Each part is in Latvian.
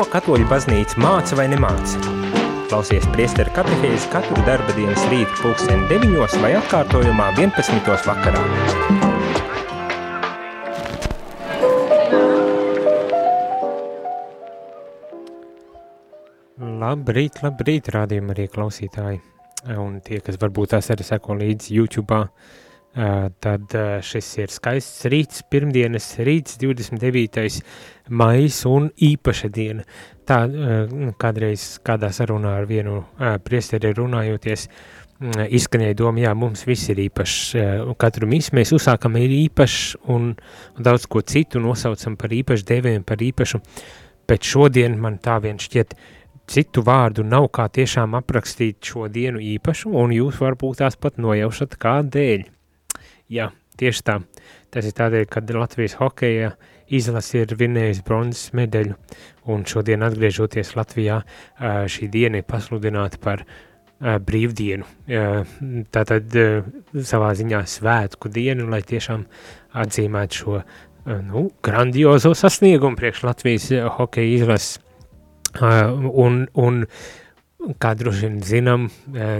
Ko katoļu baznīca māca vai nemāca? Klausies priesteru katehēzi katru darba dienas rītu pulksteni 9 vai atkārtojumā 11. vakarā. Labrīt, labrīt, rādījumi arī klausītāji. Un tie, kas varbūt tās arī seko līdzi YouTube, tad šis ir skaists rīts, pirmdienas rīts, 29. maijs un īpaša diena. Tā kādreiz kādā sarunā ar vienu priesteri runājoties, izskanēja doma, jā, mums viss ir īpašs, katru misi mēs uzsākam ir īpašs un, daudz ko citu nosaucam par īpašu, devējam par īpašu, bet šodien man tā vien šķiet, citu vārdu nav kā tiešām aprakstīt šo dienu īpašu, un jūs varbūt tās pat nojaušat kādēļ. Jā, tieši tā. Tas ir tādēļ, kad Latvijas hokeja izlase ir vinējis bronzas medaļu, un šodien atgriežoties Latvijā, šī diena ir pasludināta par brīvdienu. Tātad savā ziņā svētku dienu, lai tiešām atzīmētu šo nu, grandiozo sasniegumu priekš Latvijas hokeja izlases. Un, un kā droši vien zinām,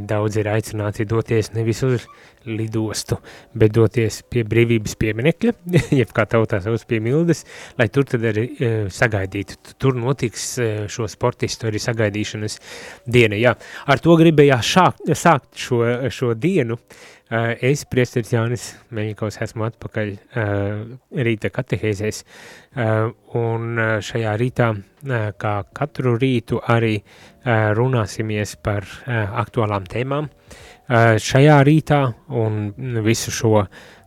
daudz ir aicināti doties nevis uz lidostu, bet doties pie brīvības pieminekļa, jeb kā tautā sauc pie Mildes, lai tur tad arī sagaidītu. Tur notiks šo sportistu arī sagaidīšanas diena. Jā, ar to gribējās šākt, sākt šo, šo dienu. Es, priesteris Jānis Meņikovs, esmu atpakaļ rīta katehēzēs, un šajā rītā, kā katru rītu, arī runāsimies par aktuālām tēmām. Šajā rītā un visu šo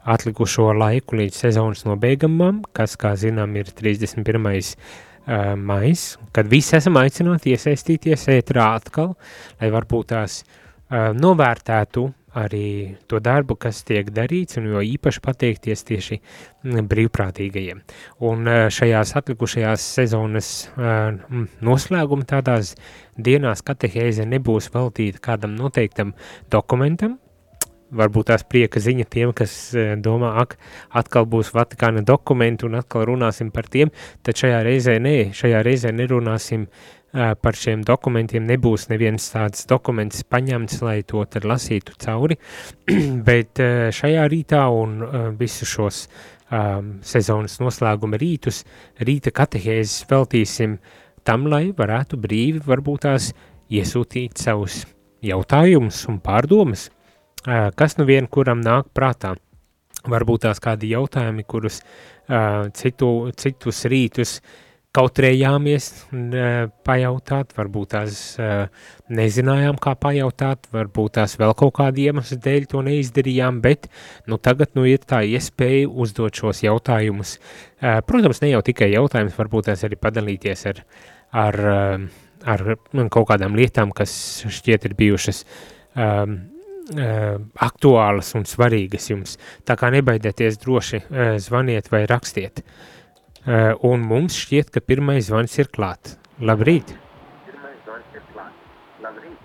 atlikušo laiku līdz sezonas nobeigumam, kas, kā zinām, ir 31. mais, kad visi esam aicināti iesaistīties ētrā atkal, lai varbūt tās novērtētu arī to darbu, kas tiek darīts, un jo īpaši pateikties tieši brīvprātīgajiem. Un šajās atlikušajās sezonas noslēguma tādās dienās katehēze nebūs veltīta kādam noteiktam dokumentam, varbūt tās prieka ziņa tiem, kas domā, ak, atkal būs Vatikāna dokumenti un atkal runāsim par tiem, tad šajā reizē nē, šajā reizē nerunāsim par šiem dokumentiem nebūs neviens tāds dokuments paņemts, lai to tad lasītu cauri, bet šajā rītā un visu šos um, sezonas noslēguma rītus, rīta katehēzes veltīsim tam, lai varētu brīvi varbūt tās iesūtīt savus jautājumus un pārdomas, uh, kas nu vien kuram nāk prātā. Varbūt tās kādi jautājumi, kurus uh, citu, citus rītus uh, kautrējāmies pajautāt, varbūt tās nezinājām, kā pajautāt, varbūt tās vēl kaut kādu iemeslu dēļ to neizdarījām, bet nu, tagad nu, ir tā iespēja uzdot šos jautājumus. Protams, ne jau tikai jautājums, varbūt tās arī padalīties ar, ar, ar kaut kādām lietām, kas šķiet ir bijušas um, aktuālas un svarīgas jums. Tā kā nebaidieties droši zvaniet vai rakstiet. Uh, un mums šķiet, ka pirmais zvans ir klāt. Labrīt! Pirmais zvans ir klāt. Labrīt!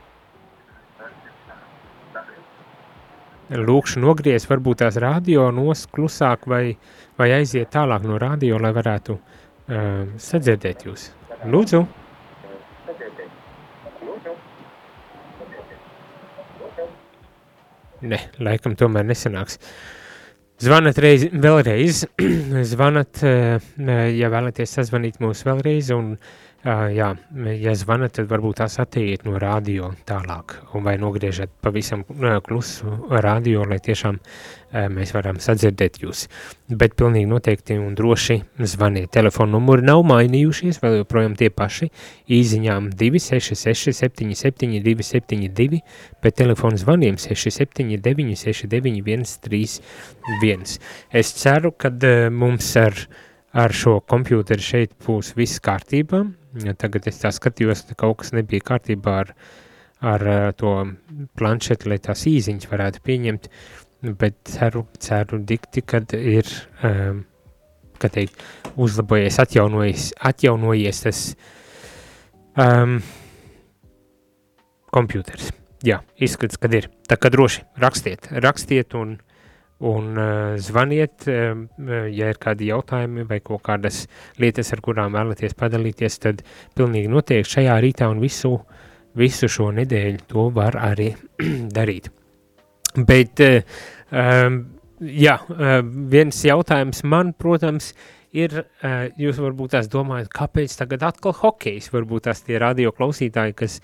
Lūkšu nogriez varbūt tās radio nos klusāk vai, vai aiziet tālāk no radio, lai varētu uh, sadzirdēt jūs. Lūdzu! Ne, laikam tomēr nesanāks. Uh, Zvanat reiz, vēlreiz, zvanat, eh, ja vēlaties sazvanīt mūs vēlreiz, un jā, ja zvanat, tad varbūt tās atteiet no radio tālāk, vai nogriežat pavisam klusu radio, lai tiešām mēs varam sadzirdēt jūs. Bet pilnīgi noteikti un droši zvaniet. Telefona numuri nav mainījušies, vēl joprojām tie paši. Īziņām 266 77 272, bet telefona zvaniem 679 69 131. Es ceru, ka mums ar ar šo kompjūteri šeit būs viss kārtībā, Tagad es tā skatījos, ka kaut kas nebija kārtībā ar, ar eh, to planšeti, lai tās īziņas varētu pieņemt, bet ceru, ceru dikti, kad ir, um, kā teikt, uzlabojies, atjaunojies, atjaunojies tas um, kompjūters. Jā, izskats, kad ir. Tā kā droši rakstiet, rakstiet un, un uh, zvaniet, uh, ja ir kādi jautājumi vai kaut kādas lietas, ar kurām vēlaties padalīties, tad pilnīgi noteikti šajā rītā un visu, visu šo nedēļu to var arī darīt. Bet, um, jā, viens jautājums man, protams, ir, jūs varbūt tās domājat, kāpēc tagad atkal hokejs, varbūt tās tie radio klausītāji, kas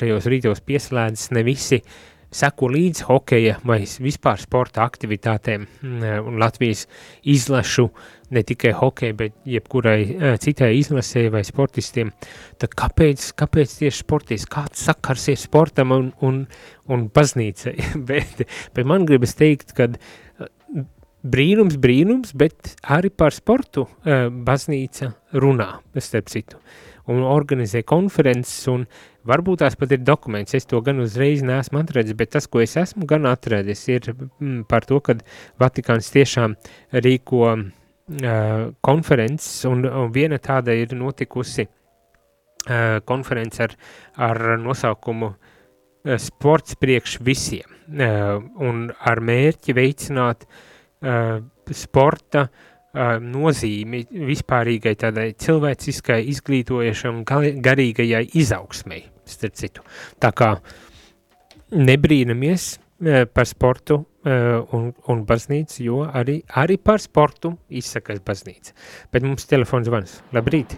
šajos rītos pieslēdzas, ne visi uh, seko līdz hokeja vai vispār sporta aktivitātēm mm, un Latvijas izlašu, ne tikai hokeja, bet jebkurai eh, citai izlasē vai sportistiem, tad kāpēc, kāpēc tieši sportisti, kāds sakars ir sportam un, un, un baznīcai? bet, bet man gribas teikt, ka eh, brīnums, brīnums, bet arī par sportu uh, baznīca runā, starp citu, un organizē konferences un Varbūt tās pat ir dokuments, es to gan uzreiz neesmu atradzis, bet tas, ko es esmu gan atradis, ir mm, par to, ka Vatikāns tiešām rīko uh, konferences, un, un viena tāda ir notikusi uh, konference ar, ar nosaukumu uh, Sports priekš visiem, un ar mērķi veicināt sporta uh, nozīmi vispārīgai tādai cilvēciskai, izglītojušai un garīgajai izaugsmei, starp citu. Tā kā nebrīnamies par sportu un, un baznīcu, jo arī, arī par sportu izsakas baznīca. Bet mums telefons zvans. Labrīt!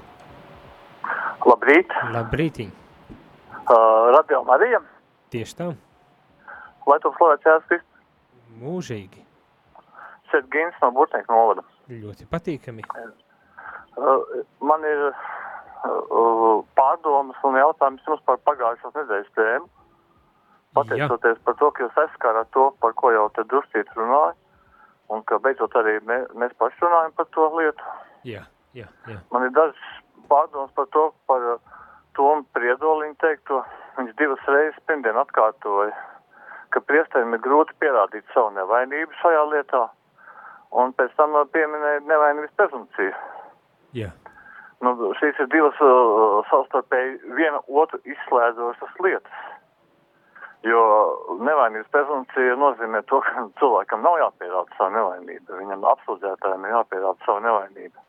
Labrīt! Labrītiņ! Uh, Radio Marija! Tieši tā! Lai tu slavēts Jēzus Kristus! Mūžīgi! Šeit Gins no Burtnieku novada. Ļoti patīkami. Uh, man ir uh, pārdomas un jautājums jums par pagājušās nedēļas tēmu. Pateicoties Jā. par to, ka jūs aizskārāt to, par ko jau te druscīt runāju, un ka beidzot arī mē, mēs paši runājam par to lietu. Jā, jā, jā. Man ir dažas pārdomas par to, par Tomu Priedoliņu teikto. Viņš divas reizes pirmdien atkārtoja, ka priestēm ir grūti pierādīt savu nevainību šajā lietā un pēc tam pieminēja nevainības prezumciju. Jā. Nu, šīs ir divas uh, savstarpēji viena otru izslēdzošas lietas. Jo nevainības prezumcija nozīmē to, ka cilvēkam nav jāpierāda savu nevainību. Viņam apsūdzētājiem ir jāpierāda savu nevainību.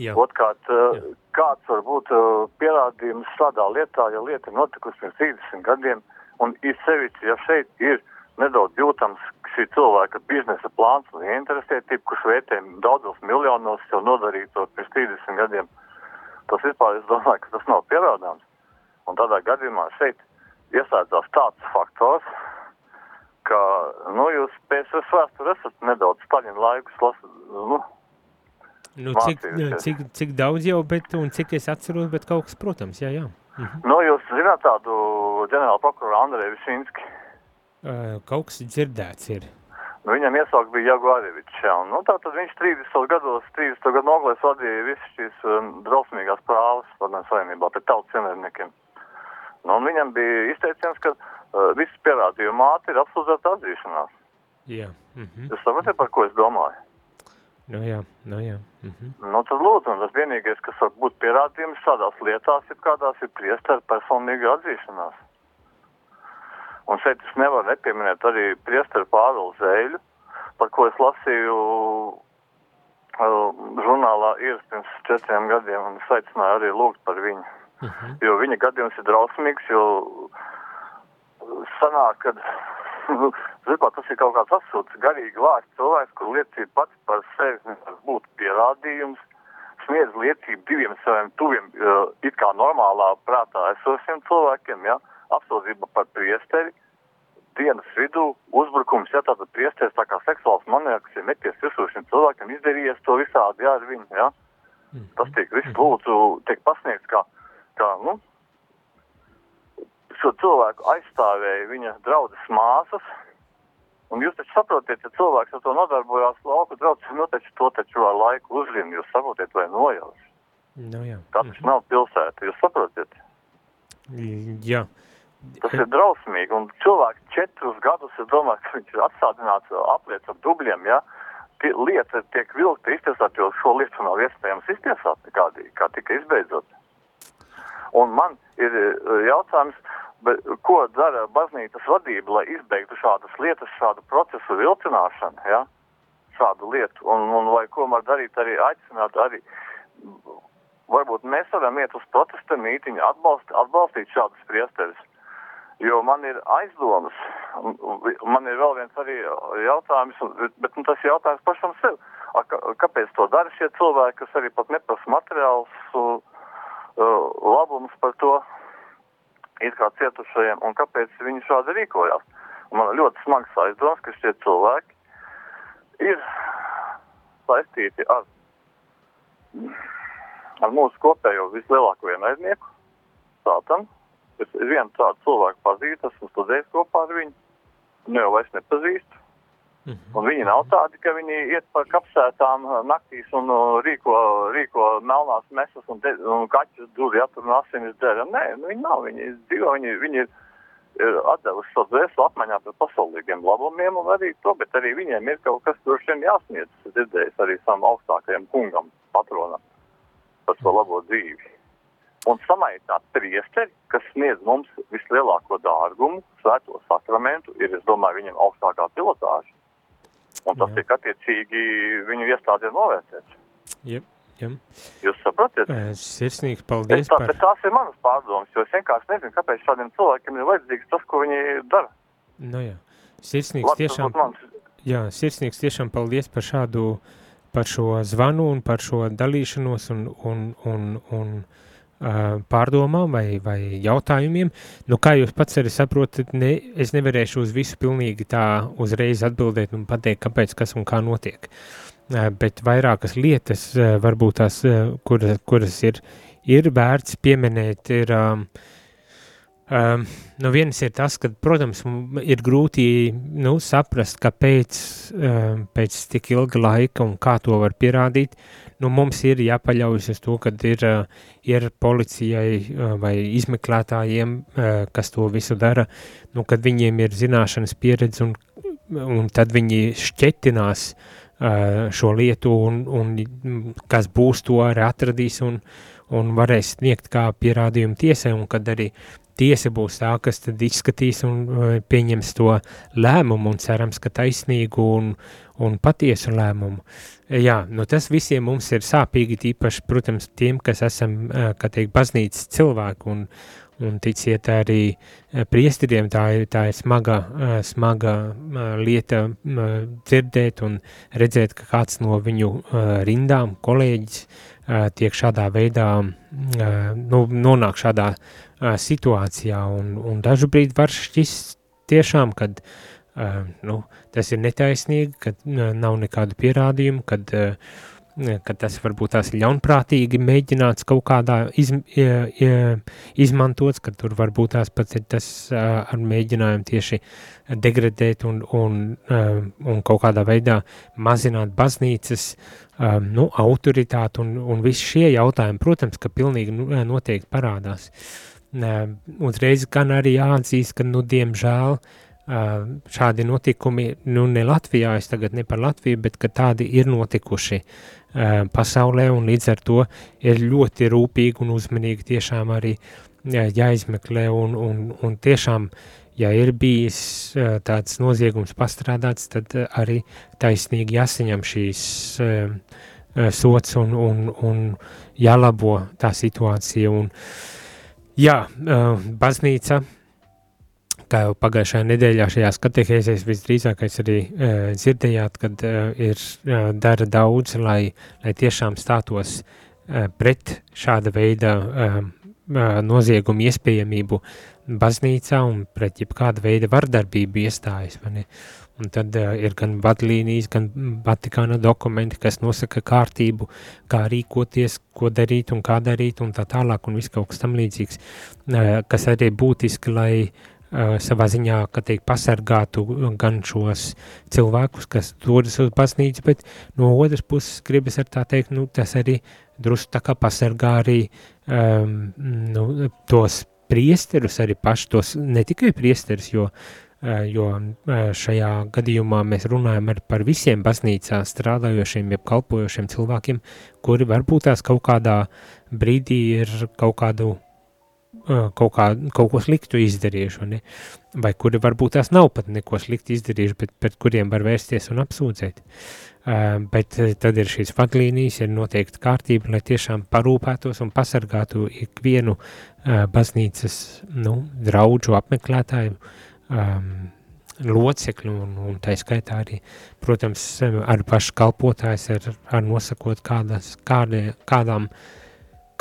Jā. Otkārt, uh, Jā. kāds var būt uh, pierādījums šādā lietā, ja lieta ir notikusi pirms 30 gadiem, un ir sevišķi, ja šeit ir nedaudz jūtams šī cilvēka biznesa plāns un interesētība, kurš vērtē daudzos miljonos jau nodarīto pirms 30 gadiem. Tas vispār es domāju, ka tas nav pierādāms. Un tādā gadījumā šeit ieslēdzās tāds faktors, ka, nu, jūs PSS vēsturi esat nedaudz Staļina laikus lasat, nu, Nu, cik, cik, cik daudz jau, bet, un cik es atceros, bet kaut kas, protams, jā, jā. Mhm. Nu, jūs zināt tādu ģenerālu prokuroru Andreju Višinski? Kaut kas dzirdēts ir. Nu, viņam iesaukt bija Jaguarevičs, jā. Nu, tātad viņš 30 gados, 30 gadu nogalēs vadīja visas šīs um, drausmīgās prāvas padomju savienībā pret tautas ienaidniekiem. Nu, un viņam bija izteiciens, ka uh, viss pierādījumu māte ir apsūdzēta atzīšanās. Jā. Mm -hmm. Jūs saprotat, par ko es domāju? Nu jā, nu jā. Mm -hmm. Nu, tad lūdzu, un tas vienīgais, kas var būt pierādījums šādās lietās, ir kādās ir priesteru personīga atzīšanās. Un šeit es nevaru nepieminēt arī priesteru Pāvilu Zēļu, par ko es lasīju uh, žurnālā ieras pirms četriem gadiem, un es aicināju arī lūgt par viņu. Uh mhm. -huh. Jo viņa gadījums ir drausmīgs, jo sanāk, ka, zināt, tas ir kaut kāds asūts, garīgi vārds cilvēks, kur liecība pats par sevi nevar būt pierādījums, sniedz liecību diviem saviem tuviem, uh, it kā normālā prātā esošiem cilvēkiem, ja, apsūdzība par priesteri, dienas vidū uzbrukums, ja tātad priesteris tā kā seksuāls manieks ir meties virsū šim cilvēkam, izdarījies to visādi, jā, ar viņu, jā. Mm. Tas tiek viss lūdzu, tiek pasniegts kā, kā, nu, šo cilvēku aizstāvēja viņa draudzes māsas, un jūs taču saprotiet, ja cilvēks ar to nodarbojās lauku draudzes, nu taču to taču ar laiku uzrina, jūs saprotiet vai nojauš. Nu, jā. Tā taču -hmm. nav pilsēta, jūs saprotiet? Jā. Tas ir drausmīgi, un cilvēks četrus gadus, es domāju, ka viņš ir atsādināts apliec ar dubļiem, ja, lieta tiek vilkta iztiesāt, jo šo lietu nav iespējams iztiesāt nekādīgi, kā tika izbeidzot. Un man ir jautājums, bet, ko dara baznīcas vadība, lai izbeigtu šādas lietas, šādu procesu vilcināšanu, ja? šādu lietu, un, un vai ko var darīt arī aicināt arī, varbūt mēs varam iet uz protesta mītiņu, atbalst, atbalstīt šādus priesteris, jo man ir aizdomas, man ir vēl viens arī jautājums, bet nu, tas jautājums pašam sev, A, kāpēc to dara šie cilvēki, kas arī pat neprasa materiāls uh, labums par to, it kā cietušajiem, un kāpēc viņi šādi rīkojās. Un man ļoti smags aizdoms, ka šie cilvēki ir saistīti ar, ar mūsu kopējo vislielāko ienaidnieku, Sātanu. Es vienu tādu cilvēku pazīstu, esmu studējis kopā ar viņu, nu jau vairs nepazīstu. Mm -hmm. Un viņi nav tādi, ka viņi iet par kapsētām uh, naktīs un uh, rīko, rīko melnās mesas un, de, un kaķus duri atur un asinis dara. Nē, nu viņi nav, viņi dzīvo, viņi, viņi ir, ir atdevuši savu dvēseli apmaiņā par pasaulīgiem labumiem un arī to, bet arī viņiem ir kaut kas droši vien jāsniedz, dzirdējis arī savam augstākajam kungam, patronam par šo labo dzīvi. Un samaitināt priesteri, kas sniedz mums vislielāko dārgumu, svēto sakramentu, ir, es domāju, viņam augstākā pilotāža un tas Jā. tiek attiecīgi viņu iestādēm novērtēts. Jep. Jum. Jūs saprotat? Sirsnīgs paldies. Tā, par... Tās ir manas pārdomas, jo es vienkārši nezinu, kāpēc šādiem cilvēkiem ir vajadzīgs tas, ko viņi dara. Nu jā, sirsnīgs Labi, tiešām, jā, sirsnīgs tiešām paldies par šādu, par šo zvanu un par šo dalīšanos un, un, un, un, un pārdomām vai, vai jautājumiem. Nu, kā jūs pats arī saprotat, ne, es nevarēšu uz visu pilnīgi tā uzreiz atbildēt un pateikt, kāpēc, kas un kā notiek. Bet vairākas lietas, varbūt tās, kuras, kuras ir, ir vērts pieminēt, ir um, nu viens ir tas, ka, protams, ir grūti nu, saprast, kāpēc um, pēc tik ilga laika un kā to var pierādīt. Nu, mums ir jāpaļaujas uz to, ka ir, uh, ir policijai uh, vai izmeklētājiem, uh, kas to visu dara, nu, kad viņiem ir zināšanas pieredze un, un tad viņi šķetinās uh, šo lietu un, un kas būs to arī atradīs un, un varēs sniegt kā pierādījumu tiesai un kad arī tiesa būs tā, kas tad izskatīs un uh, pieņems to lēmumu un cerams, ka taisnīgu un, un patiesu lēmumu. Jā, nu tas visiem mums ir sāpīgi, tīpaši, protams, tiem, kas esam, uh, kā teikt, baznīcas cilvēki un, un ticiet arī uh, priesteriem, tā ir, tā ir smaga, smaga lieta dzirdēt un redzēt, ka kāds no viņu rindām, kolēģis, tiek šādā veidā, nu, nonāk šādā uh, situācijā, un, un dažu brīdi var šķist tiešām, kad uh, nu, tas ir netaisnīgi, kad uh, nav nekādu pierādījumu, kad, uh, kad tas varbūt tās ļaunprātīgi mēģināts kaut kādā iz, uh, izmantots, ka tur varbūt tās pats ir tas uh, ar mēģinājumu tieši degradēt un, un, uh, un kaut kādā veidā mazināt baznīcas um, nu, autoritāti un, un visi šie jautājumi, protams, ka pilnīgi noteikti parādās. Uh, uzreiz gan arī jāatzīst, ka, nu, diemžēl, šādi notikumi, nu, ne Latvijā, es tagad ne par Latviju, bet ka tādi ir notikuši pasaulē, un līdz ar to ir ļoti rūpīgi un uzmanīgi tiešām arī jāizmeklē, un, un, un tiešām, ja ir bijis tāds noziegums pastrādāts, tad arī taisnīgi jāsaņem šīs sots un, un, un jālabo tā situācija, un uh, Jā, baznīca, kā jau pagājušajā nedēļā šajās katehēzēs visdrīzākais arī dzirdējāt, kad ir dara daudz, lai, lai tiešām stātos pret šāda veida noziegumu iespējamību baznīcā un pret jebkāda veida vardarbību iestājas, vai ne? Uh, Un tad uh, ir gan vadlīnijas, gan Vatikāna dokumenti, kas nosaka kārtību, kā rīkoties, ko darīt un kā darīt un tā tālāk un viss kaut kas tam līdzīgs, uh, kas arī būtiski, lai uh, savā ziņā, ka teikt, pasargātu gan šos cilvēkus, kas dodas uz baznīcu, bet no otras puses gribas ar tā teikt, nu, tas arī drusku tā kā pasargā arī um, nu, tos priesterus, arī paši tos, ne tikai priesterus, jo uh, jo eh, šajā gadījumā mēs runājam par visiem baznīcā strādājošiem, jeb kalpojošiem cilvēkiem, kuri varbūt tās kaut kādā brīdī ir kaut kādu uh, kaut, kā, kaut ko sliktu izdarījuši, ne? vai kuri varbūt tās nav pat neko slikti izdarījuši, bet pret kuriem var vērsties un apsūdzēt. Bet tad ir šīs vadlīnijas, ir noteikti kārtība, lai tiešām parūpētos un pasargātu ikvienu baznīcas nu, draudžu apmeklētāju um, locekļu un, un tā skaitā arī, protams, ar pašu kalpotājs ar, ar nosakot kādas, kādē, kādām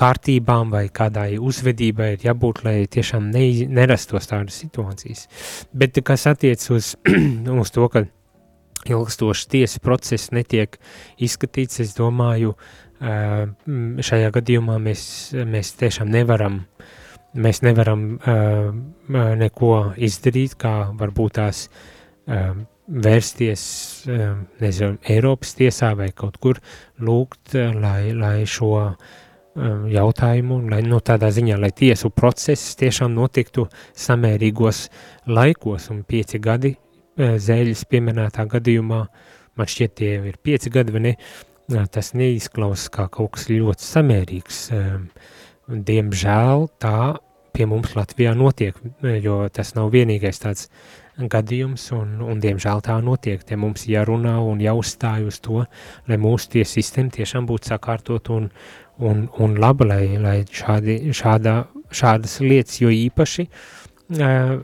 kārtībām vai kādai uzvedībai ir jābūt, lai tiešām ne, nerastos tādas situācijas. Bet kas attiec uz, uz to, ka ilgstošs tiesas process netiek izskatīts, es domāju, šajā gadījumā mēs, mēs tiešām nevaram mēs nevaram uh, neko izdarīt, kā varbūt tās uh, vērsties, uh, nezinu, Eiropas tiesā vai kaut kur lūgt, uh, lai, lai šo uh, jautājumu, lai nu, tādā ziņā, lai tiesu process tiešām notiktu samērīgos laikos, un pieci gadi uh, zēļas pieminētā gadījumā, man šķiet tie ir pieci gadi, vai ne, uh, tas neizklausās kā kaut kas ļoti samērīgs, uh, Diemžēl tā pie mums Latvijā notiek, jo tas nav vienīgais tāds gadījums, un, un diemžēl tā notiek. Te mums jārunā un jāuzstāj uz to, lai mūsu tiesu sistēma tiešām būtu sakārtot un, un, un laba, lai, lai šādi, šādā, šādas lietas, jo īpaši uh,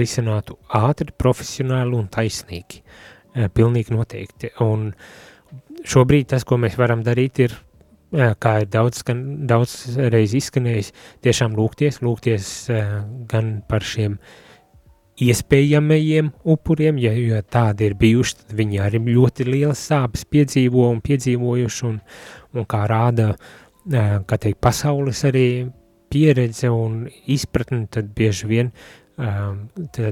risinātu ātri, profesionāli un taisnīgi. Uh, pilnīgi noteikti. Un šobrīd tas, ko mēs varam darīt, ir kā ir daudz, daudz reiz izskanējis, tiešām lūgties, lūgties gan par šiem iespējamajiem upuriem, ja, ja tādi ir bijuši, tad viņi arī ļoti lielas sāpes piedzīvo un piedzīvojuši, un, un kā rāda, kā teikt, pasaules arī pieredze un izpratne, tad bieži vien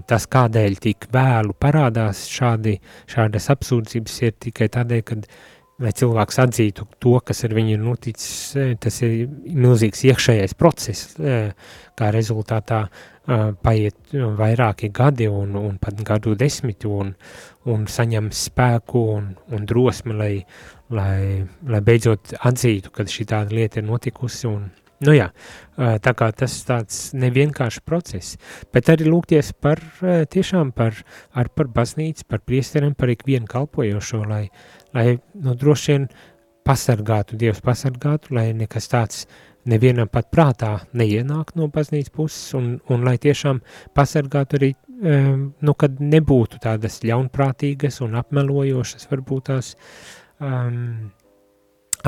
tas, kādēļ tik vēlu parādās šādi, šādas apsūdzības, ir tikai tādēļ, kad lai cilvēks atzītu to, kas ar viņu ir noticis, e, tas ir milzīgs iekšējais process, e, kā rezultātā e, paiet vairāki gadi un, un pat gadu desmiti un, un saņem spēku un, un drosmi, lai, lai, lai beidzot atzītu, ka šī tāda lieta ir notikusi un, Nu jā, tā kā tas tāds nevienkāršs process, bet arī lūgties par tiešām par, ar par baznīcu, par priesteriem, par ikvienu kalpojošo, lai, lai nu, droši vien pasargātu, Dievs pasargātu, lai nekas tāds nevienam pat prātā neienāk no baznīcas puses, un, un lai tiešām pasargātu arī, um, nu, kad nebūtu tādas ļaunprātīgas un apmelojošas, varbūt tās um,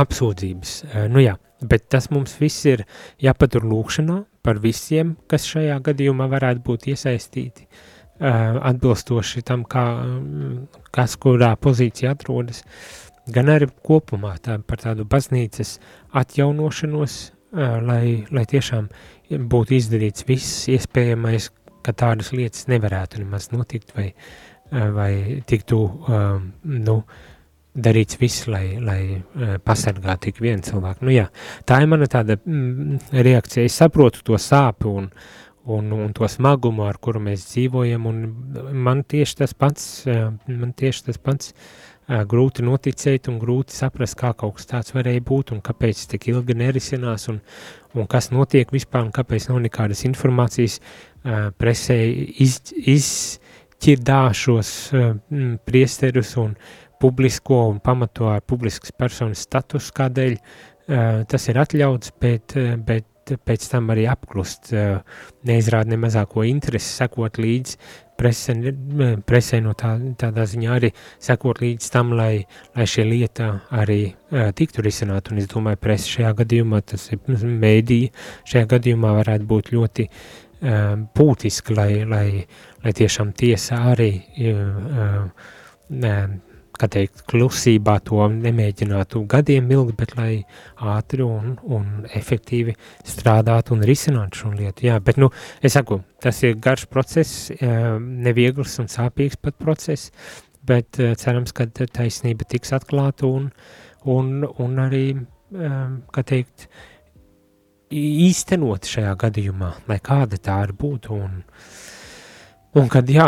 apsūdzības. Uh, nu jā, bet tas mums viss ir jāpatur lūkšanā par visiem, kas šajā gadījumā varētu būt iesaistīti. Uh, atbilstoši tam, kā, kas kurā pozīcijā atrodas, gan arī kopumā tā, par tādu baznīcas atjaunošanos, lai, lai tiešām būtu izdarīts viss iespējamais, ka tādas lietas nevarētu nemaz notikt vai, vai tiktu, nu, darīts viss, lai, lai pasargātu tik vienu cilvēku. Nu jā, tā ir mana tāda mm, reakcija. Es saprotu to sāpi un, un, un to smagumu, ar kuru mēs dzīvojam, man tieši tas pats, man tieši tas pats grūti noticēt un grūti saprast, kā kaut kas tāds varēja būt un kāpēc tik ilgi nerisinās un, un kas notiek vispār un kāpēc nav nekādas informācijas presē iz, izķirdāšos priesterus un publisko un pamato ar publiskas personas status, kādēļ tas ir atļauts, bet, bet pēc tam arī apklust, neizrāda ne mazāko interesi sekot līdz prese, presē no tā, tādā ziņā arī sekot līdz tam, lai, lai šie lieta arī tiktu risināt, un es domāju, presa šajā gadījumā, tas ir mēdī, šajā gadījumā varētu būt ļoti būtiski, lai, lai, lai tiešām tiesa arī kā teikt, klusībā to nemēģinātu gadiem ilgi, bet lai ātri un, un efektīvi strādātu un risinātu šo lietu. Jā, bet, nu, es saku, tas ir garš process, neviegls un sāpīgs pat process, bet cerams, ka taisnība tiks atklāta un, un, un arī, kā teikt, īstenot šajā gadījumā, lai kāda tā ir būtu un, un kad, jā,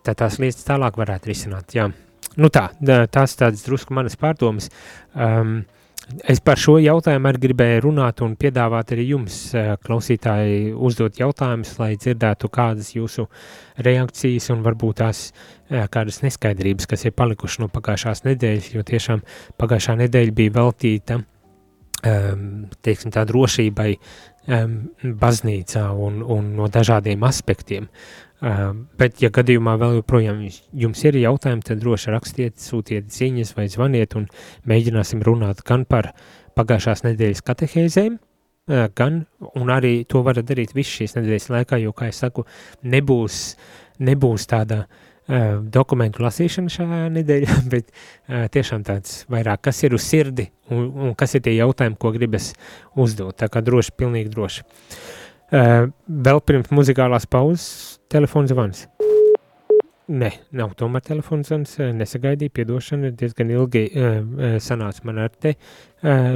tad tās lietas tālāk varētu risināt, jā. Nu tā, tās tādas drusku manas pārdomas. Um, Es par šo jautājumu arī gribēju runāt un piedāvāt arī jums, klausītāji, uzdot jautājumus, lai dzirdētu, kādas jūsu reakcijas un varbūt tās kādas neskaidrības, kas ir palikušas no pagājušās nedēļas, jo tiešām pagājušā nedēļa bija veltīta, teiksim tā, drošībai baznīcā un, un no dažādiem aspektiem. Bet, ja gadījumā vēl joprojām jums ir jautājumi, tad droši rakstiet, sūtiet ziņas vai zvaniet un mēģināsim runāt gan par pagājušās nedēļas katehēzēm, gan, un arī to varat darīt visu šīs nedēļas laikā, jo, kā es saku, nebūs, nebūs tāda uh, dokumentu lasīšana šajā nedēļā, bet uh, tiešām tāds vairāk, kas ir uz sirdi un, un kas ir tie jautājumi, ko gribas uzdot, tā kā droši, pilnīgi droši. Uh, vēl pirms muzikālās pauzes telefons zvans. Nē, nav tomēr telefons zvans, nesagaidīja, piedošana, diezgan ilgi sanāca man ar te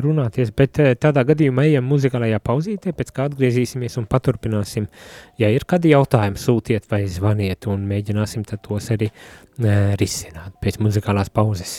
runāties, bet tādā gadījumā ejam muzikālajā pauzītē, pēc kā atgriezīsimies un paturpināsim. Ja ir kādi jautājumi, sūtiet vai zvaniet un mēģināsim tad tos arī risināt pēc muzikālās pauzes.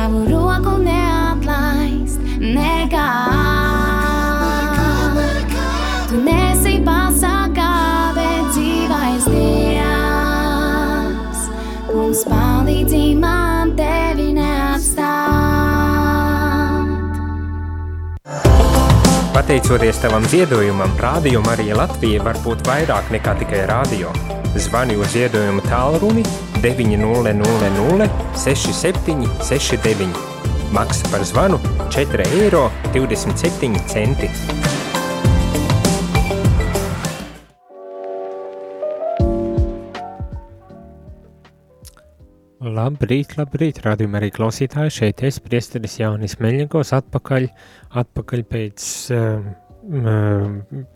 savu roku neatlaist. Nekā. Nekā, nekā. Tu nesi pasakā, bet dzīvais Dievs. Mums palīdzi man tevi neapstāt. Pateicoties tavam ziedojumam, Rādio Marija Latvija var būt vairāk nekā tikai rādio. Zvani uz ziedojumu tālruni 900 67 69. Maksa par zvanu 4 eiro 27 centi. Labrīt, labrīt, rādījumā arī klausītāji, šeit es, priesteris Jānis Meļņikos, atpakaļ, atpakaļ pēc uh, uh,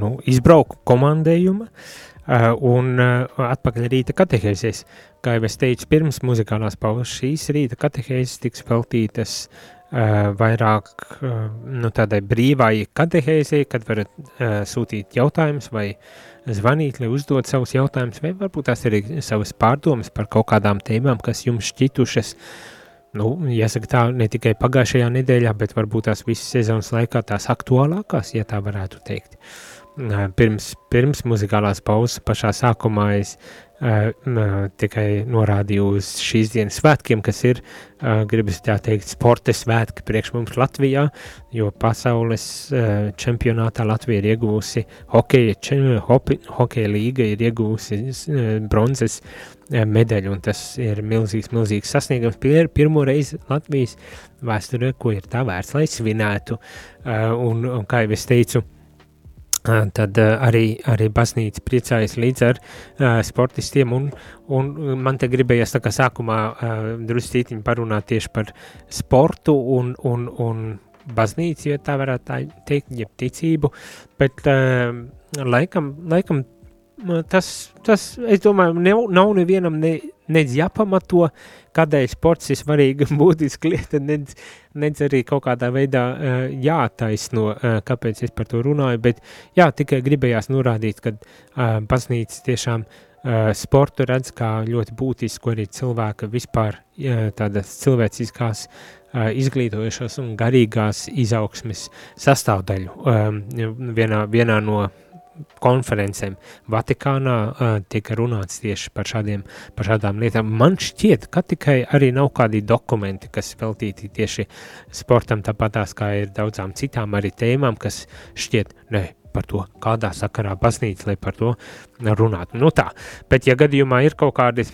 nu, izbrauku komandējuma uh, un uh, atpakaļ rīta katehēzēs. Kā jau es teicu, pirms muzikālās pauzes šīs rīta katehēzes tiks veltītas uh, vairāk uh, nu, tādai brīvai katehēzei, kad varat uh, sūtīt jautājumus vai uh, zvanīt, lai uzdod savus jautājumus, vai varbūt tās arī savas pārdomas par kaut kādām tēmām, kas jums šķitušas, nu, jāsaka tā, ne tikai pagājušajā nedēļā, bet varbūt tās visas sezonas laikā tās aktuālākās, ja tā varētu teikt. Pirms, pirms muzikālās pauzes pašā sākumā es tikai norādīju uz šīs dienas svētkiem, kas ir, gribas tā teikt, sporta svētki priekš mums Latvijā, jo pasaules čempionātā Latvija ir iegūsi hokeja, hokeja līga ir iegūsi bronzes medaļu, un tas ir milzīgs, milzīgs sasniegums. Pir, pirmo reizi Latvijas vēsturē, ko ir tā vērts, lai svinētu, un, un kā jau es teicu, tad arī, arī baznīca priecājas līdz ar uh, sportistiem, un, un man te gribējās tā kā sākumā uh, druscītiņi parunāt tieši par sportu un, un, un baznīcu, ja tā varētu tā teikt, jeb ticību, bet uh, laikam, laikam tas, tas, es domāju, nav, nav nevienam ne, nedz jāpamato, kādēļ sports ir svarīga un būtiska lieta, nedz, nedz arī kaut kādā veidā uh, jātaisno, uh, kāpēc es par to runāju, bet jā, tikai gribējās norādīt, ka uh, baznīca tiešām uh, sportu redz kā ļoti būtisku arī cilvēka vispār uh, tādas cilvēciskās uh, izglītojušās un garīgās izaugsmes sastāvdaļu. Um, vienā, vienā no konferencēm Vatikānā uh, tika runāts tieši par, šādiem, par šādām lietām. Man šķiet, ka tikai arī nav kādi dokumenti, kas veltīti tieši sportam, tāpatās kā ir daudzām citām arī tēmām, kas šķiet, ne, par to, kādā sakarā baznīca, lai par to runātu. Nu tā, bet ja gadījumā ir kaut kādi,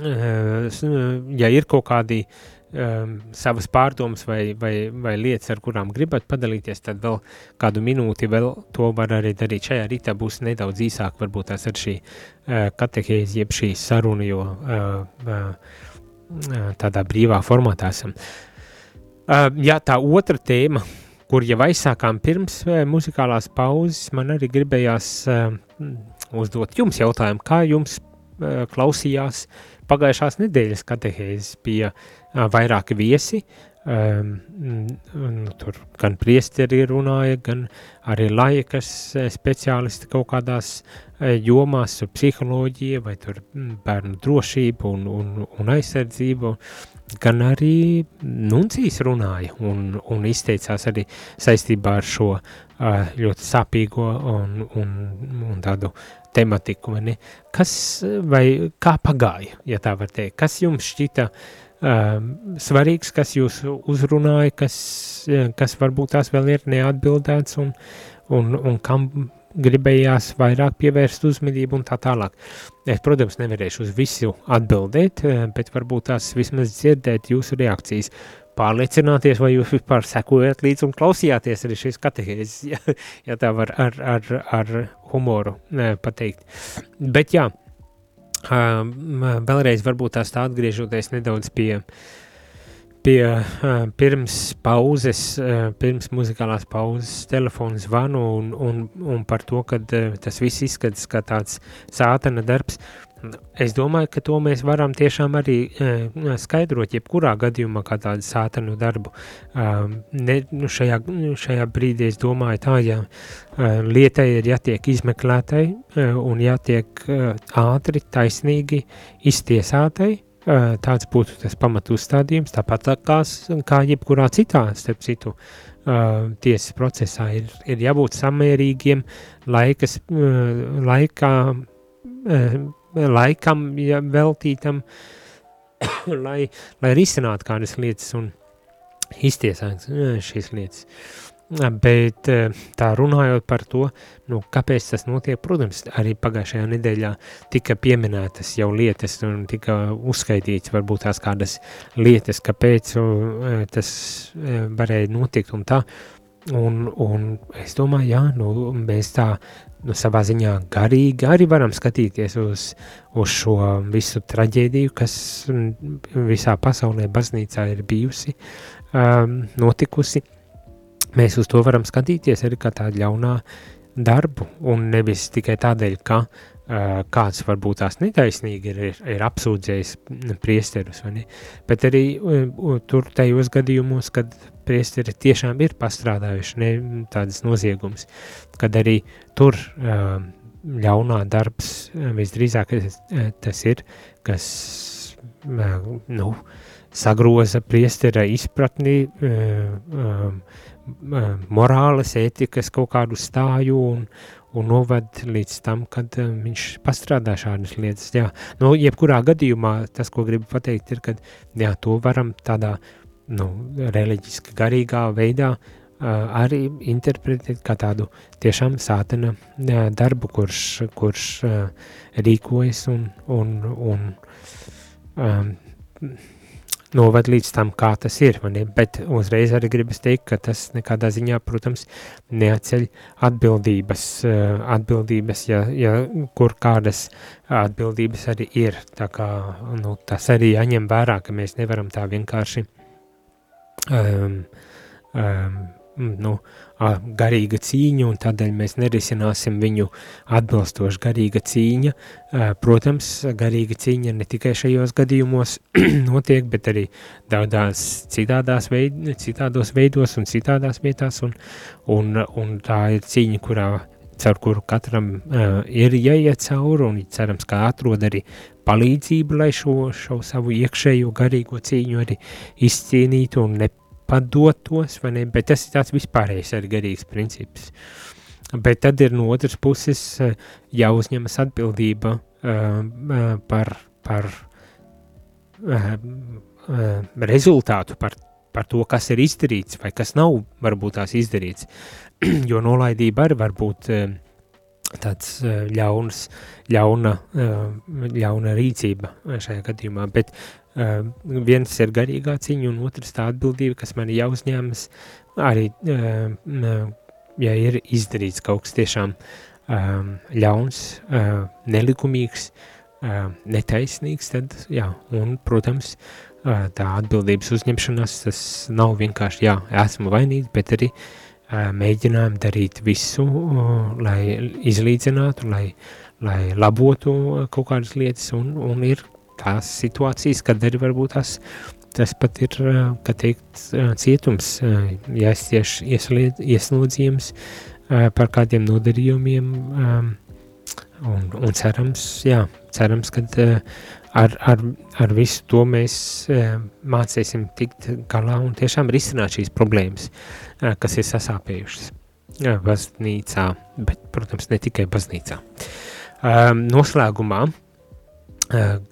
ja ir kaut kādi uh, um, savas pārdomas vai, vai, vai lietas, ar kurām gribat padalīties, tad vēl kādu minūti vēl to var arī darīt. Šajā rītā būs nedaudz īsāk, varbūt tās ar šī uh, katehēzi, jeb šī saruna, jo uh, uh, tādā brīvā formātā esam. Uh, jā, tā otra tēma, kur jau aizsākām pirms uh, muzikālās pauzes, man arī gribējās uh, uzdot jums jautājumu, kā jums uh, klausījās pagājušās nedēļas katehēzes bija vairāki viesi. Um, nu, tur gan priesteri runāja, gan arī laikas speciālisti kaut kādās jomās, psiholoģija vai tur bērnu drošība un, un, un aizsardzība, gan arī nuncīs runāja un, un izteicās arī saistībā ar šo ļoti sāpīgo un, un, un tādu tematiku, vai ne? Kas vai kā pagāja, ja tā var teikt, kas jums šķita uh, svarīgs, kas jūs uzrunāja, kas, kas varbūt tās vēl ir neatbildēts un, un, un kam gribējās vairāk pievērst uzmanību un tā tālāk. Es, protams, nevarēšu uz visu atbildēt, bet varbūt tās vismaz dzirdēt jūsu reakcijas, pārliecināties, vai jūs vispār sekojat līdz un klausījāties arī šīs katehēzes, ja, ja tā var ar, ar, ar humoru ne, pateikt. Bet jā, Uh, vēlreiz varbūt tās tā atgriežoties nedaudz pie, pie uh, pirms pauzes, uh, pirms muzikālās pauzes telefonu zvanu un, un, un par to, ka uh, tas viss izskatās kā tāds sātana darbs. Es domāju, ka to mēs varam tiešām arī uh, skaidrot, jebkurā gadījumā, kā tādu sātanu darbu. Uh, ne, nu šajā, šajā brīdī es domāju, tā, ja uh, lietai ir jātiek izmeklētai uh, un jātiek uh, ātri, taisnīgi iztiesātai, uh, tāds būtu tas pamatu uzstādījums, tāpat kā, kā jebkurā citā, starp citu, Uh, tiesas procesā ir, ir jābūt samērīgiem. Laikas, uh, laikā, uh, laikam ja, veltītam, lai, lai risinātu kādas lietas un iztiesātu šīs lietas. Bet tā runājot par to, nu, kāpēc tas notiek, protams, arī pagājušajā nedēļā tika pieminētas jau lietas un tika uzskaitīts varbūt tās kādas lietas, kāpēc tas varēja notikt un tā. Un, un es domāju, jā, nu, mēs tā nu, savā ziņā garīgi arī varam skatīties uz, uz šo visu traģēdiju, kas visā pasaulē baznīcā ir bijusi, um, notikusi. Mēs uz to varam skatīties arī kā tādu ļaunā darbu, un nevis tikai tādēļ, ka uh, kāds varbūt tās netaisnīgi ir, ir, ir apsūdzējis priesterus, bet arī uh, tur tajos gadījumos, kad priesteri tiešām ir pastrādājuši ne tādas noziegumus, kad arī tur uh, ļaunā darbs visdrīzāk tas ir, kas uh, nu, sagroza priestera izpratni, uh, morāles, ētikas kaut kādu stāju un, un noved līdz tam, kad uh, viņš pastrādā šādas lietas. Jā, nu, jebkurā gadījumā tas, ko gribu pateikt, ir, ka jā, to varam tādā uh, nu, reliģiski garīgā veidā arī interpretēt kā tādu tiešām sātena uh, darbu, kurš, kurš rīkojas un, un, un um, novad līdz tam, kā tas ir. Bet uzreiz arī gribas teikt, ka tas nekādā ziņā, protams, neatceļ atbildības, atbildības ja, ja kur kādas atbildības arī ir. Tā kā, nu, tas arī jāņem vērā, ka mēs nevaram tā vienkārši uh, um, um, nu, garīga cīņa, un tādēļ mēs nerisināsim viņu atbilstoši garīga cīņa. Uh, protams, garīga cīņa ne tikai šajos gadījumos notiek, bet arī daudzās citādās veid, citādos veidos un citādās vietās, un, un, un tā ir cīņa, kurā caur kuru katram uh, ir jāiet cauri, un cerams, ka atrod arī palīdzību, lai šo, šo savu iekšējo garīgo cīņu arī izcīnītu un nepadotos, vai ne? Bet tas ir tāds vispārējais arī garīgs princips. Bet tad ir no otras puses uh, jāuzņemas atbildība uh, par, par rezultātu, par par to, kas ir izdarīts vai kas nav varbūt tās izdarīts, jo nolaidība arī var būt eh, tāds eh, ļauns, ļauna, eh, ļauna rīcība šajā gadījumā, bet viens ir garīgā ciņa un otrs tā atbildība, kas man jāuzņemas. Arī, ja ir izdarīts kaut kas tiešām ļauns, nelikumīgs, netaisnīgs, tad jā, un, protams, tā atbildības uzņemšanās, tas nav vienkārši, jā, esmu vainīgs, bet arī mēģinājumi darīt visu, lai izlīdzinātu, lai, lai labotu kaut kādas lietas, un, un ir tās situācijas, kad arī varbūt tās, tas pat ir, kā teikt, cietums, jāizcieš ieslodzījums par kādiem nodarījumiem, un, un cerams, jā, cerams, kad ar, ar, ar visu to mēs uh, mācīsim tikt galā un tiešām risināt šīs problēmas, uh, kas ir sasāpējušas uh, baznīcā, bet, protams, ne tikai baznīcā. Um, noslēgumā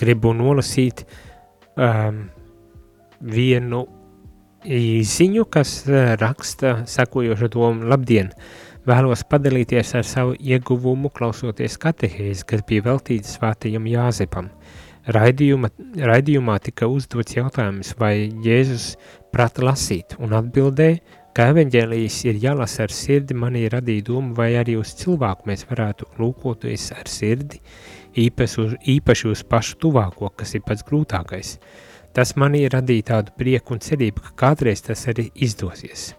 gribu nolasīt um, vienu īziņu, kas raksta sekojošu domu labdien! Vēlos padalīties ar savu ieguvumu klausoties katehēzi, kas bija veltīta svētajam Jāzepam – Raidījuma, raidījumā tika uzdots jautājums, vai Jēzus prata lasīt, un atbildēja, ka evaņģēlijas ir jālasa ar sirdi, manī radīja domu, vai arī uz cilvēku mēs varētu lūkoties ar sirdi, īpaši uz, īpaši uz pašu tuvāko, kas ir pats grūtākais. Tas manī radīja tādu prieku un cerību, ka kādreiz tas arī izdosies.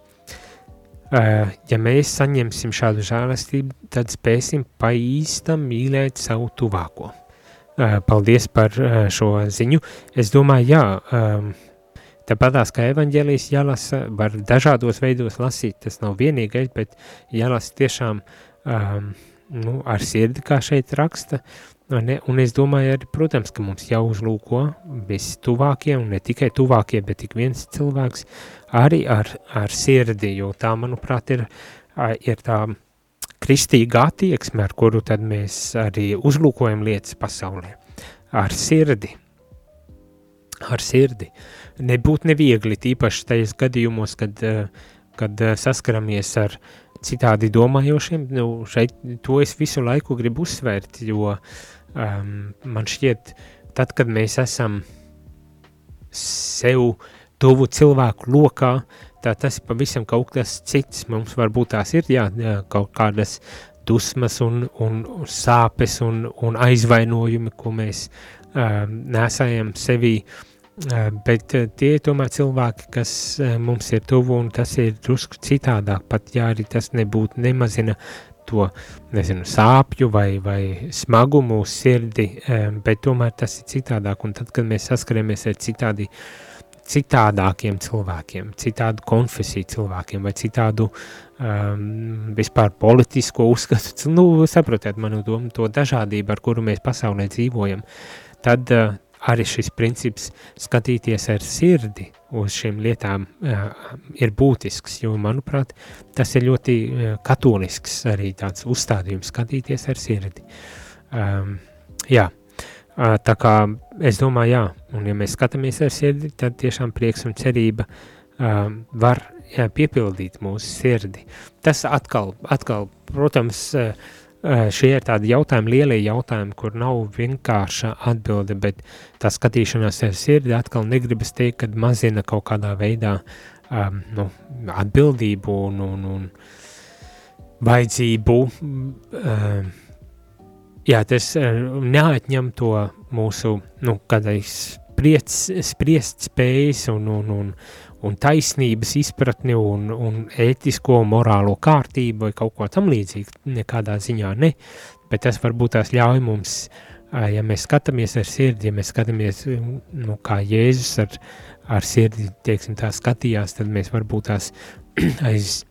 Ja mēs saņemsim šādu žēlastību, tad spēsim pa īstam mīlēt savu tuvāko. Paldies par šo ziņu. Es domāju, jā, tāpatās kā evaņģēlijas jālasa, var dažādos veidos lasīt, tas nav vienīgais, bet jālasa tiešām um, nu, ar sirdi, kā šeit raksta, ne? un es domāju arī, protams, ka mums jāuzlūko visi tuvākie, un ne tikai tuvākie, bet tik viens cilvēks, arī ar, ar sirdi, jo tā, manuprāt, ir, ir tā kristīga attieksme, ar kuru tad mēs arī uzlūkojam lietas pasaulē. Ar sirdi. Ar sirdi. Nebūt neviegli, tīpaši tajos gadījumos, kad uh, kad uh, saskaramies ar citādi domājošiem, nu, šeit to es visu laiku gribu uzsvērt, jo um, man šķiet, tad, kad mēs esam sev tuvu cilvēku lokā, tā tas ir pavisam kaut kas cits. Mums varbūt tās ir jā, jā, kaut kādas dusmas un, un sāpes un, un aizvainojumi, ko mēs um, nesājam sevī, uh, bet uh, tie ir tomēr cilvēki, kas uh, mums ir tuvu un tas ir drusku citādāk, pat ja arī tas nebūtu nemazina to, nezinu, sāpju vai, vai smagumu uz sirdi, bet tomēr tas ir citādāk, un tad, kad mēs saskaramies ar citādi uh, citādākiem cilvēkiem, citādu konfesiju cilvēkiem vai citādu um, vispār politisko uzskatu, nu, saprotiet manu domu, to dažādību, ar kuru mēs pasaulē dzīvojam, tad uh, arī šis princips skatīties ar sirdi uz šīm lietām uh, ir būtisks, jo, manuprāt, tas ir ļoti uh, katolisks arī tāds uzstādījums skatīties ar sirdi. Um, jā, Tā kā es domāju, jā, un ja mēs skatāmies ar sirdi, tad tiešām prieks un cerība um, var jā, piepildīt mūsu sirdi. Tas atkal, atkal protams, šie ir tādi jautājumi, lielie jautājumi, kur nav vienkārša atbilde, bet tā skatīšanās ar sirdi atkal negribas teikt, kad mazina kaut kādā veidā um, nu, atbildību un, un, un vajadzību um, jā, tas eh, neatņem to mūsu, nu, kādreiz spriest, spriest spējas un, un, un, un taisnības izpratni un, un ētisko morālo kārtību vai kaut ko tam līdzīgu, nekādā ziņā ne, bet tas varbūt tās ļauj mums, eh, ja mēs skatāmies ar sirdi, ja mēs skatāmies, nu, kā Jēzus ar, ar sirdi, teiksim, tā skatījās, tad mēs varbūt tās aiz,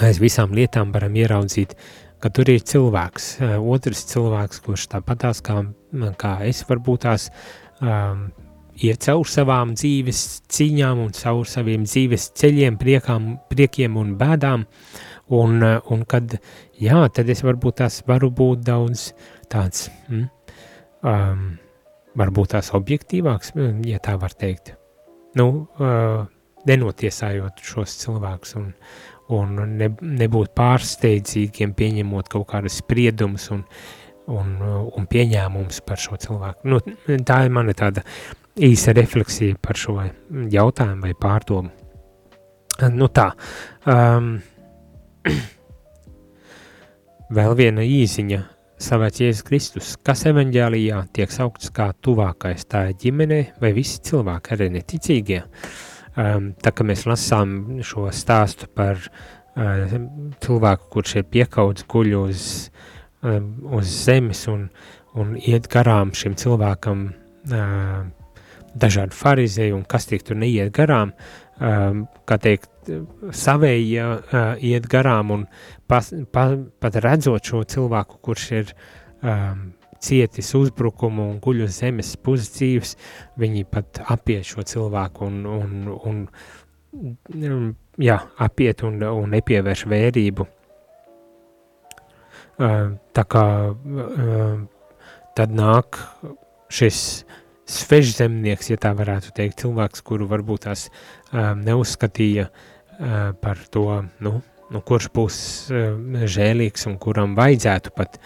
aiz visām lietām varam ieraudzīt uh, ka tur ir cilvēks, otrs cilvēks, kurš tāpatās kā, kā es varbūt tās um, iet caur savām dzīves cīņām un caur saviem dzīves ceļiem, priekām, priekiem un bēdām, un, un kad, jā, tad es varbūt tās varu būt daudz tāds, mm, um, varbūt tās objektīvāks, ja tā var teikt. Nu, uh, nenotiesājot šos cilvēkus un, un ne, nebūt pārsteidzīgiem, pieņemot kaut kādus spriedumus un, un, un pieņēmumus par šo cilvēku. Nu, tā ir mana tāda īsa refleksija par šo jautājumu vai pārdomu. Nu tā, um, vēl viena īziņa slavēts Jēzus Kristus, kas evaņģēlijā tiek saukts kā tuvākais, tā ir ģimene vai visi cilvēki, arī neticīgie. Uh, Um, tā kā mēs lasām šo stāstu par uh, cilvēku, kurš ir piekauts guļ uz, um, uz zemes un, un iet garām šim cilvēkam uh, dažādi farizēji un kas tiek tur neiet garām, um, kā teikt, savēji uh, iet garām un pas, pa, pat redzot šo cilvēku, kurš ir um, cietis uzbrukumu un guļ uz zemes pusdzīves, viņi pat apiet šo cilvēku un, un, un, un jā, apiet un, un nepievērš vērību. Tā kā tad nāk šis svežzemnieks, ja tā varētu teikt, cilvēks, kuru varbūt tās neuzskatīja par to, nu, nu, kurš būs uh, žēlīgs un kuram vajadzētu pat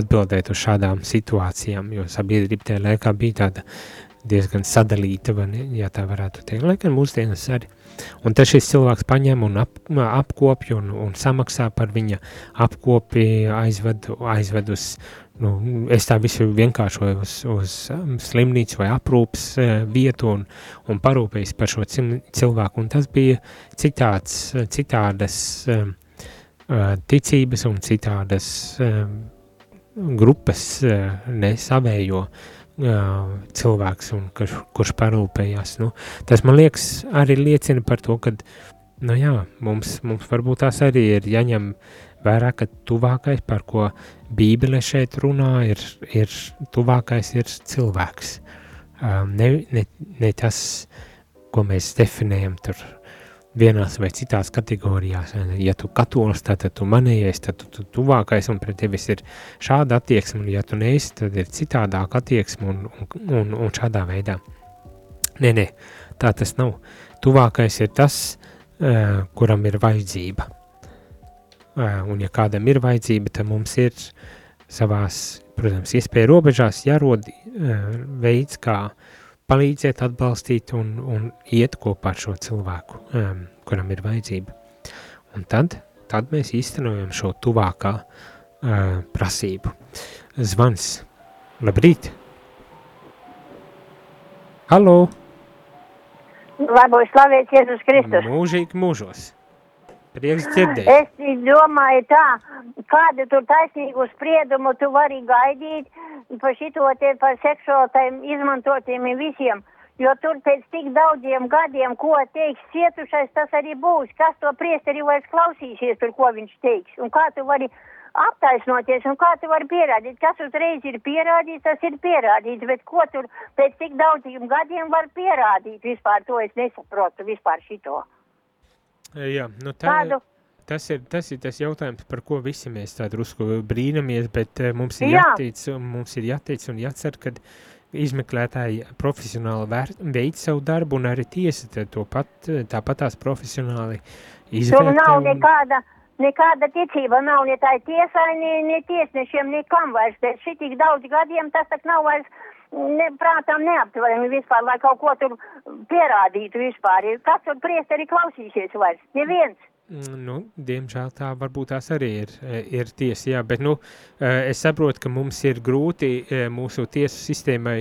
atbildēt uz šādām situācijām, jo sabiedrība tajā laikā bija tāda diezgan sadalīta, ne, ja tā varētu teikt, lai gan mūsdienas arī. Un tad šis cilvēks paņem un ap, apkopja un, un samaksā par viņa apkopi, aizved, aizved uz, nu, es tā visu vienkāršoju uz, uz um, slimnīcu vai aprūpas uh, vietu un, un parūpējas par šo cilvēku. Un tas bija citāds, citādas um, uh, ticības un citādas um, grupas uh, nesavējo uh, cilvēks, un, kurš, kurš parūpējās. Nu, tas man liekas arī liecina par to, ka nu, jā, mums, mums varbūt tās arī ir jāņem vērā, ka tuvākais, par ko Bībele šeit runā, ir, ir tuvākais ir cilvēks. Ne, ne, ne tas, ko mēs definējam tur vienās vai citās kategorijās. Ja tu katolis, tad tu manējais, tad tu, tu tuvākais un pret tevis ir šāda attieksme, un ja tu neesi, tad ir citādāka attieksme un, un, un šādā veidā. Nē, nē, tā tas nav. Tuvākais ir tas, uh, kuram ir vajadzība. Uh, un ja kādam ir vajadzība, tad mums ir savās, protams, iespēja robežās jārod uh, veids, kā palīdzēt, atbalstīt un, un iet kopā ar šo cilvēku, um, kuram ir vajadzība. Un tad, tad mēs īstenojam šo tuvākā prasību. Zvans. Labrīt! Halo! Lai būtu slavēts Jēzus Kristus. Mūžīgi mūžos. Prieks dzirdēt. Es domāju tā, kādu tur taisnīgu spriedumu tu vari gaidīt par šito te par seksuālajiem izmantotiem visiem. Jo tur pēc tik daudziem gadiem, ko teiks cietušais, tas arī būs. Kas to priesteri vairs klausīsies, tur ko viņš teiks. Un kā tu vari aptaisnoties un kā tu vari pierādīt. Kas uzreiz ir pierādīts, tas ir pierādīts, bet ko tur pēc tik daudziem gadiem var pierādīt vispār, to es nesaprotu vispār šito. Jā, nu tā, Kādu? tas, ir, tas ir tas jautājums, par ko visi mēs tā drusku brīnamies, bet mums ir Jā. jāteic, mums ir jāteic un jācer, kad izmeklētāji profesionāli veic savu darbu un arī tiesa to pat, tāpat tās profesionāli izvērtē. Tur nav nekāda, nekāda ticība nav ne tai tiesai, ne, ne tiesnešiem, nekam vairs. Pēc šitik daudz gadiem tas tak nav vairs ne, prātām neaptverami vispār, lai kaut ko tur pierādītu vispār. Kas tur priesteri klausīsies vairs? Neviens. Mm, nu, diemžēl tā varbūt tās arī ir, ir tiesa, jā, bet, nu, eh, es saprotu, ka mums ir grūti eh, mūsu tiesu sistēmai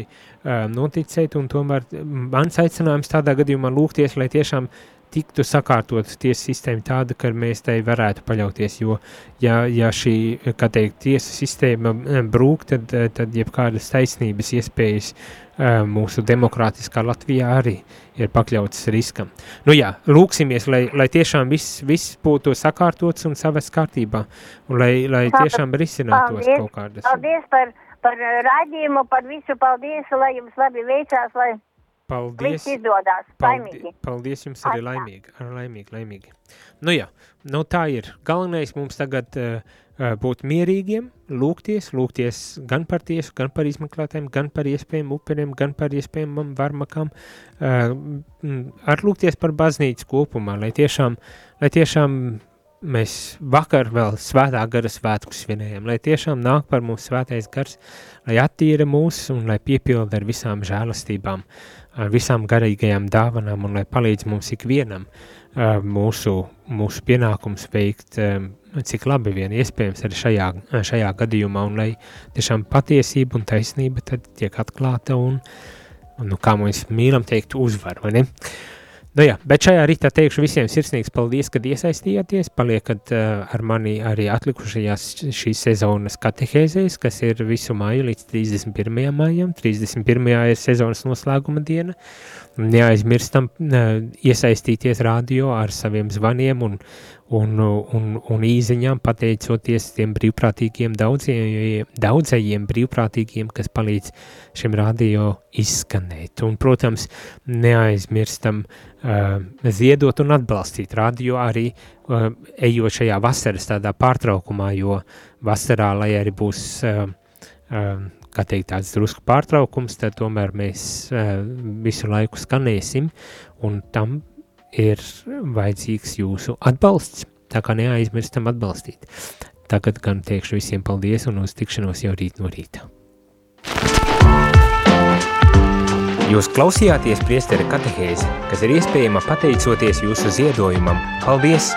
noticēt, un tomēr mans aicinājums tādā gadījumā lūgties, lai tiešām tiktu sakārtot tiesu sistēma tāda, ka mēs tai varētu paļauties, jo, ja, ja šī, kā teikt, tiesu sistēma eh, brūk, tad, eh, tad jebkādas taisnības iespējas eh, mūsu demokrātiskā Latvijā arī ir pakļautas riskam. Nu jā, lūksimies, lai, lai tiešām viss, viss būtu sakārtots un savas kārtībā, un lai, lai tiešām risinātos paldies, kaut kādas. Paldies par, par raidījumu, par visu paldies, lai jums labi veicās, lai Paldies. Viss izdodas. Paldies, paldies jums arī laimīgi, ar laimīgi, laimīgi. Nu jā, nu tā ir. Galvenais mums tagad uh, būt mierīgiem, lūgties, lūgties gan par tiesu, gan par izmeklētājiem, gan par iespējām upuriem, gan par iespējamam varmakam, uh, ar lūgties par baznīcu kopumā, lai tiešām, lai tiešām mēs vakar vēl svētā gara svētku svinējam, lai tiešām nāk par mums svētais gars, lai attīra mūs un lai piepilda ar visām žēlastībām. Uh, visām garīgajām dāvanām un lai palīdz mums ikvienam mūsu, mūsu pienākums veikt, cik labi vien iespējams arī šajā, šajā gadījumā, un lai tiešām patiesība un taisnība tad tiek atklāta un, nu, kā mēs mīlam teikt, uzvar, vai ne? Uh, Nu jā, bet šajā rītā teikšu visiem sirsnīgs paldies, kad iesaistījāties, paliekat uh, ar mani arī atlikušajās šīs sezonas katehēzēs, kas ir visu māju līdz 31. maijam. 31. ir sezonas noslēguma diena. Neaizmirstam uh, iesaistīties radio ar saviem zvaniem un, un, un, un īziņām, pateicoties tiem brīvprātīgiem daudzajiem, daudzajiem brīvprātīgiem, kas palīdz šim radio izskanēt. Un, protams, neaizmirstam uh, ziedot un atbalstīt radio arī uh, ejot šajā vasaras tādā pārtraukumā, jo vasarā, lai arī būs, uh, uh, kā teikt, tāds drusku pārtraukums, tad tomēr mēs uh, visu laiku skanēsim, un tam ir vajadzīgs jūsu atbalsts, tā kā neaizmirstam atbalstīt. Tagad gan teikšu visiem paldies un uz tikšanos jau rīt no rīta. Jūs klausījāties priestera katehēzi, kas ir iespējama pateicoties jūsu ziedojumam. Paldies!